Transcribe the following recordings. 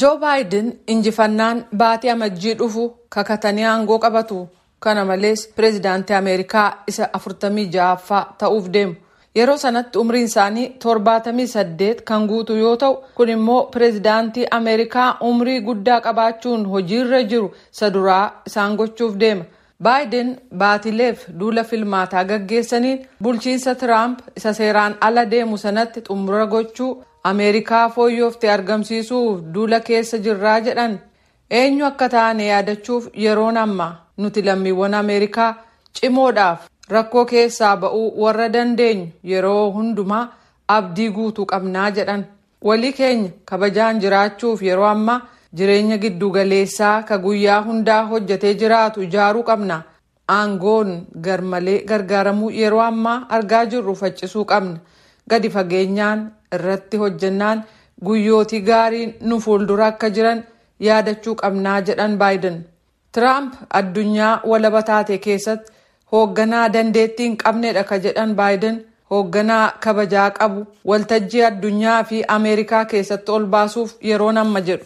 joo baayiden injifannaan baatii amajjii dhufu kakatanii aangoo qabatu. Kana malees pireezidaantii ameerikaa isa 46ffaa ta'uuf deemu. Yeroo sanatti umriin isaanii 78 kan guutu yoo ta'u kun immoo pireezidaantii ameerikaa umrii guddaa qabaachuun hojiirra jiru isa duraa isaan gochuuf deema. Baayiden baatileef duula filmaataa gaggeessaniin bulchiinsa tiraamp isa seeraan ala deemu sanatti xumura gochuu ameerikaa fooyyooftee argamsiisuuf duula keessa jirraa jedhan. Eenyu akka taane yaadachuuf yeroon amma nuti lammiiwwan ameerikaa cimoodhaaf rakkoo keessaa ba'uu warra dandeenyu yeroo hundumaa abdii guutuu qabnaa jedhan. Walii keenya kabajaan jiraachuuf yeroo ammaa jireenya giddugaleessaa ka guyyaa hundaa hojjetee jiraatu ijaaruu qabna. Aangoon garmalee gargaaramuu yeroo ammaa argaa jirru faccisuu qabna. Gadi fageenyaan irratti hojjannaan guyyootii gaariin nu fuuldura akka jiran yaadachuu qabnaa jedhan baayiden tiraamp addunyaa walaba taate keessatti hoogganaa dandeettii hin qabnedha ka jedhan baayiden hoogganaa kabajaa qabu waltajjii addunyaa fi ameerikaa keessatti ol baasuuf yeroon amma jedhu.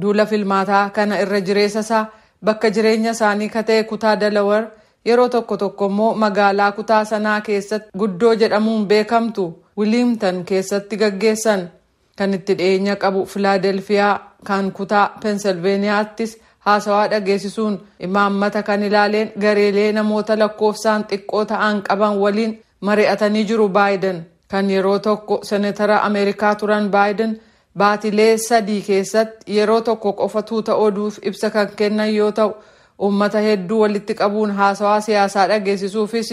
Duula filmaataa kana irra jireessa isaa bakka jireenya isaanii ka ta'e kutaa dalawar yeroo tokko tokko immoo magaalaa kutaa sanaa keessatti guddoo jedhamuun beekamtu wiliimtan keessatti gaggeessan. Kan itti dhiyeenya qabu filaadelfiyaa kan kutaa peensilveeniyaattis haasawaa dhageessisuun. Imaammata kan ilaaleen gareelee namoota lakkoofsaan xiqqoo ta'an qaban waliin mari'atanii jiru baayiden kan yeroo tokko senetara ameerikaa turan baayiden baatilee sadii keessatti yeroo tokko qofa tuuta oduuf ibsa kan kennan yoo ta'u uummata hedduu walitti qabuun haasawaa siyaasaa dhageessisuufis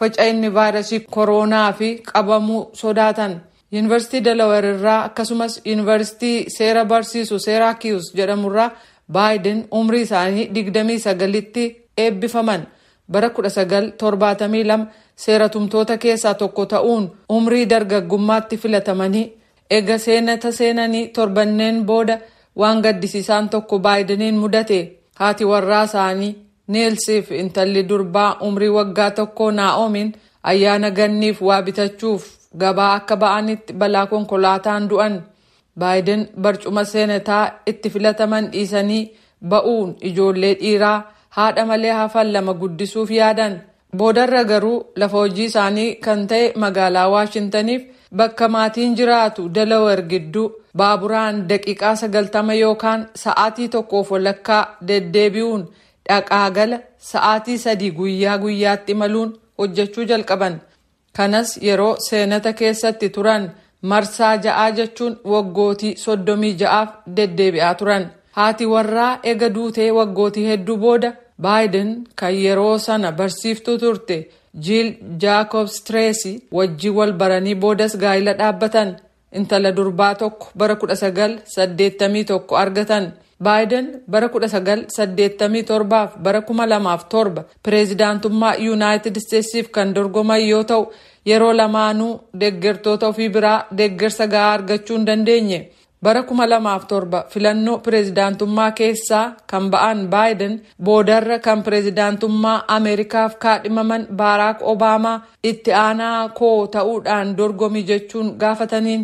faca'inni vaayirasii kooroonaa fi qabamuu sodaatan. Yuunivarsiitii dalawar irraa akkasumas yuunivarsiitii seera barsiisu seeraakius jedhamurraa baayiden umrii isaanii 29tti eebbifaman. Bara 1972 seeratumtoota keessaa tokko ta'uun umrii dargaggummaatti filatamanii eega seenata seenanii torbanneen booda waan gaddisiisaan tokko baayideniin mudate haati warraa isaanii neelsiif intalli durbaa umrii waggaa tokko naa'omiin ayyaana ganniif waa bitachuuf gabaa akka ba'anitti balaa konkolaataan du'an. Baayiden barcuma seenataa itti filataman dhiisanii ba'uun ijoollee dhiiraa haadha malee hafan lama guddisuuf yaadan. Boodarra garuu lafa hojii isaanii kan ta'e magaalaa waashintaniif bakka maatiin jiraatu dalawar gidduu baaburaan daqiiqaa sagaltama yookaan sa'aatii tokkoof walakkaa deddeebi'uun dhaqaa gala sa'aatii sadii guyyaa guyyaatti imaluun hojjechuu jalqaban. Kanas yeroo seenata keessatti turan marsaa ja'aa jechuun waggootii soddomii ja'aaf deddeebi'aa turan. Haati warraa ega duutee waggootii hedduu booda baayiden kan yeroo sana barsiiftuu turte jiil jaakobs tireesi wajjii wal baranii boodas gaa'ila dhaabbatan. Intala durbaa tokko bara 1981 argatan. Baayiden bara 1987 fi bara 2007 pireezidaantummaa yuunaayitid isteetsiif kan dorgoman yoo ta'u yeroo lamaanuu deeggartoota ofii biraa deeggarsa gahaa argachuu hin dandeenye bara 2007 filannoo pireezidaantummaa keessaa kan ba'an baayiden boodarra kan pireezidaantummaa ameerikaaf kaadhimaman baaraak obaamaa itti aanaa koo ta'uudhaan dorgomi jechuun gaafataniin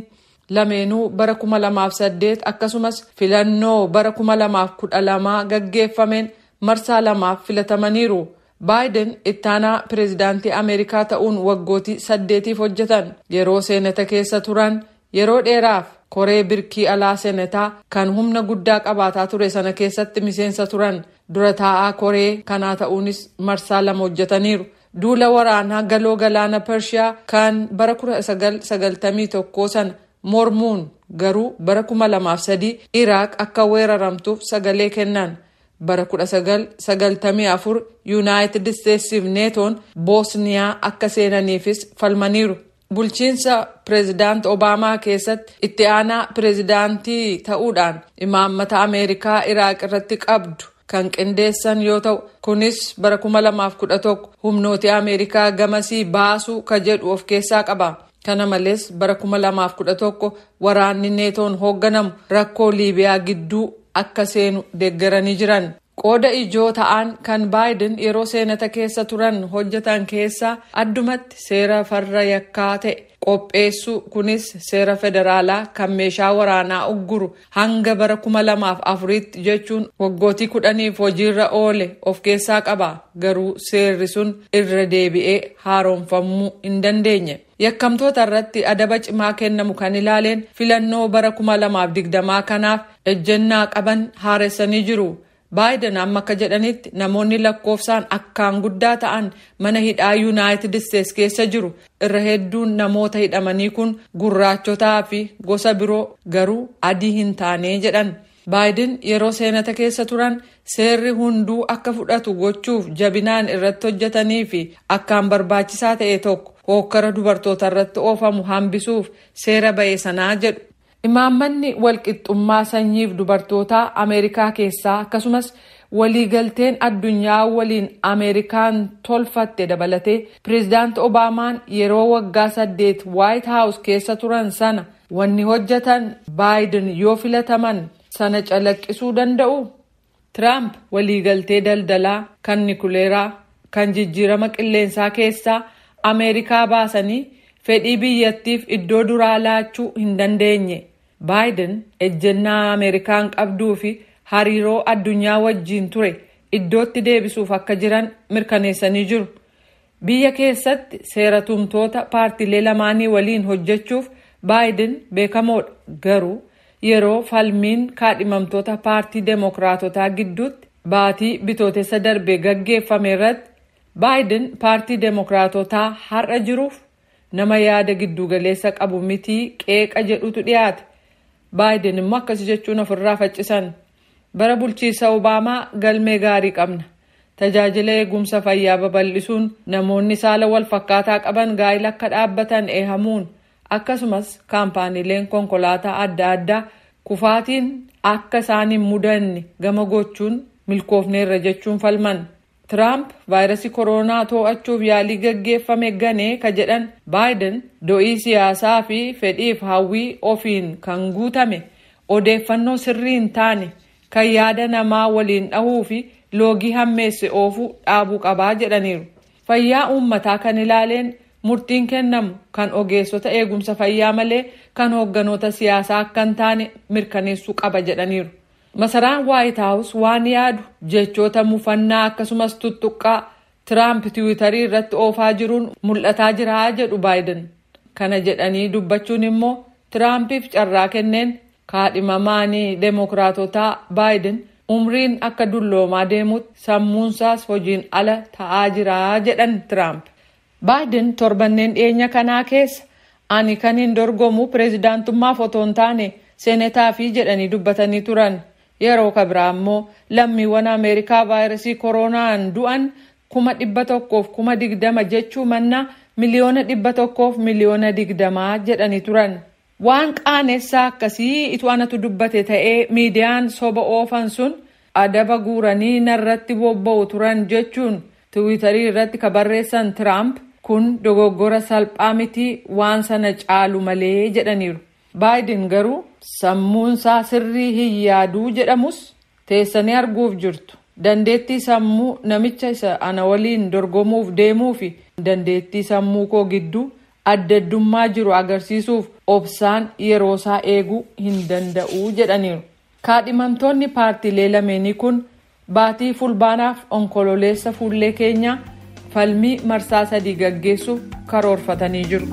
lameenuu bara 2008 akkasumas filannoo bara 2012 gaggeeffameen marsaa lamaaf filatamaniiru. Baayiden ittaanaa pireezidaantii ameerikaa ta'uun waggootii saddeetiif hojjetan. Yeroo seenata keessa turan yeroo dheeraaf koree birkii alaa seenataa kan humna guddaa qabaataa ture sana keessatti miseensa turan dura taa'aa koree kanaa ta'uunis marsaa lama hojjetaniiru. Duula waraanaa galoo galaana pershiyaa kan bara 1991 sana mormuun garuu bara 2003 iraaq akka weeraramtuuf sagalee kennan. Bara 1994 yuunaayitid isteetsiif neetoon boosniyaa akka seenaniifis falmaniiru bulchiinsa pireezidaant obaamaa keessatti itti aanaa pireezidaantii ta'uudhaan imaammata ameerikaa iraaq irratti qabdu kan qindeessan yoo ta'u kunis bara 2011 humnooti ameerikaa gamasii baasuu ka jedhu of keessaa qaba. Kana malees bara 2011 waraanni neetoon hoogganamu rakkoo liibiyaa gidduu akka seenu deeggaranii jiran qooda ijoo ta'an kan baayiden yeroo seenata keessa turan hojjetan keessaa addumatti seera farra yakkaa ta'e qopheessuu kunis seera federaalaa kan meeshaa waraanaa ugguru hanga bara kuma lamaaf afuriitti jechuun waggootii kudhaniif hojiirra oole of keessaa qaba garuu seerri sun irra deebi'ee haaromfamuu hin dandeenye. yakkamtoota irratti adaba cimaa kennamu kan ilaaleen filannoo bara kuma lamaaf digdamaa kanaaf ejjennaa qaban haaressanii jiru. Baayiden amma akka jedhanitti namoonni lakkoofsaan akkaan guddaa ta'an mana hidhaa yuunaayitid isteets keessa jiru irra hedduun namoota hidhamanii kun gurraachotaa fi gosa biroo garuu adii hin taane jedhan baayiden yeroo seenata keessa turan seerri hunduu akka fudhatu gochuuf jabinaan irratti hojjetanii fi akkaan barbaachisaa ta'e tokko hookkara dubartoota irratti oofamu hambisuuf seera ba'e sanaa jedhu. Imaammanni walqixxummaa sanyiif dubartootaa Ameerikaa keessaa akkasumas waliigalteen addunyaa waliin Ameerikaan tolfatte dabalatee pireezidaanti Obaamaan yeroo waggaa saddeet Waayit Haawus keessa turan sana wanni hojjetan baayiden yoo filataman sana calaqqisuu danda'u. Tiraamp waliigaltee daldalaa kan nikuleeraa kan jijjiirama qilleensaa keessaa Ameerikaa baasanii fedhii biyyattiif iddoo duraa laachuu hin dandeenye. Baayiden ejjennaa ameerikaan qabduu fi hariiroo addunyaa wajjiin ture iddootti deebisuuf akka jiran mirkaneessanii jiru biyya keessatti seera tumtoota paartiilee lamaanii waliin hojjechuuf baayiden beekamoodha garuu yeroo falmiin kaadhimamtoota paartii deemokiraatotaa gidduutti baatii bitootessa darbe gaggeeffame irratti baayiden paartii deemokiraatotaa har'a jiruuf nama yaada giddugaleessa qabu mitii qeeqa jedhutu dhiyaate. Baayiden immoo akkas jechuun ofirraa faccisan. Bara bulchiinsa obaamaa galmee gaarii qabna. Tajaajila eegumsa fayyaa babal'isuun namoonni saala wal fakkaataa qaban gaa'ila akka dhaabbatan eehamuun. Akkasumas kaampaaniileen konkolaataa adda addaa kufaatiin akka isaan hin mudanne gama gochuun milkoofneerra jechuun falman. Tiraamp vaayirasii koronaa to'achuuf yaalii gaggeeffame ganee ka jedhan baayiden do'ii siyaasaa fi fedhiif hawwii ofiin kan guutame odeeffannoo sirrii hin taane kan yaada namaa waliin dhahuu fi loogii hammeesse oofuu dhaabuu qabaa jedhaniiru. Fayyaa uummataa kan ilaaleen murtiin kennamu kan ogeessota eegumsa fayyaa malee kan hoogganoota siyaasaa akka hin taane mirkaneessuu qaba jedhaniiru. Masaraan Waayit Haawus waan yaadu jechoota mufannaa akkasumas tuttuqqaa Tiraamp tiwiitarii irratti oofaa jiruun mul'ataa jira jedhu baayiden. Kana jedhanii dubbachuun immoo Tiraampiif carraa kenneen kaadhimamaanii deemokiraatotaa baayiden umriin akka dulloomaa deemutti sammuunsaas hojiin ala ta'aa jira jedhan Tiraamp. Baayiden torbanneen dhiyeenya kanaa keessa ani kan hin dorgomu pireezidaantummaaf otoo taane seenetaa fi jedhanii dubbatanii turan. Yeroo kabiraa immoo lammiiwwan ameerikaa vaayirasii koronaan du'an kuma dhibba tokkoof kuma digdama jechuu mannaa miliyoona dhibba tokkoof miliyoona digdamaa jedhanii turan. Waan qaanessaa akkasii itu anatu dubbate ta'ee miidiyaan soba oofan sun adaba guuranii narratti bobba'u turan jechuun tiwiitarii irratti ka barreessan Tiraamp kun dogoggora salphaa miti waan sana caalu malee jedhaniiru. Baayiden garuu sammuunsaa sirrii hin yaaduu jedhamus teessanii arguuf jirtu dandeettii sammuu namicha isa ana waliin dorgomuuf deemuu fi dandeettii sammuu koo gidduu addaddummaa jiru agarsiisuuf obsaan yeroosaa eeguu hin danda'u jedhaniiru kaadhimamtoonni paartiilee lameenii kun baatii fulbaanaaf onkololeessa fuullee keenyaa falmii marsaa sadii gaggeessuuf karoorfatanii jiru.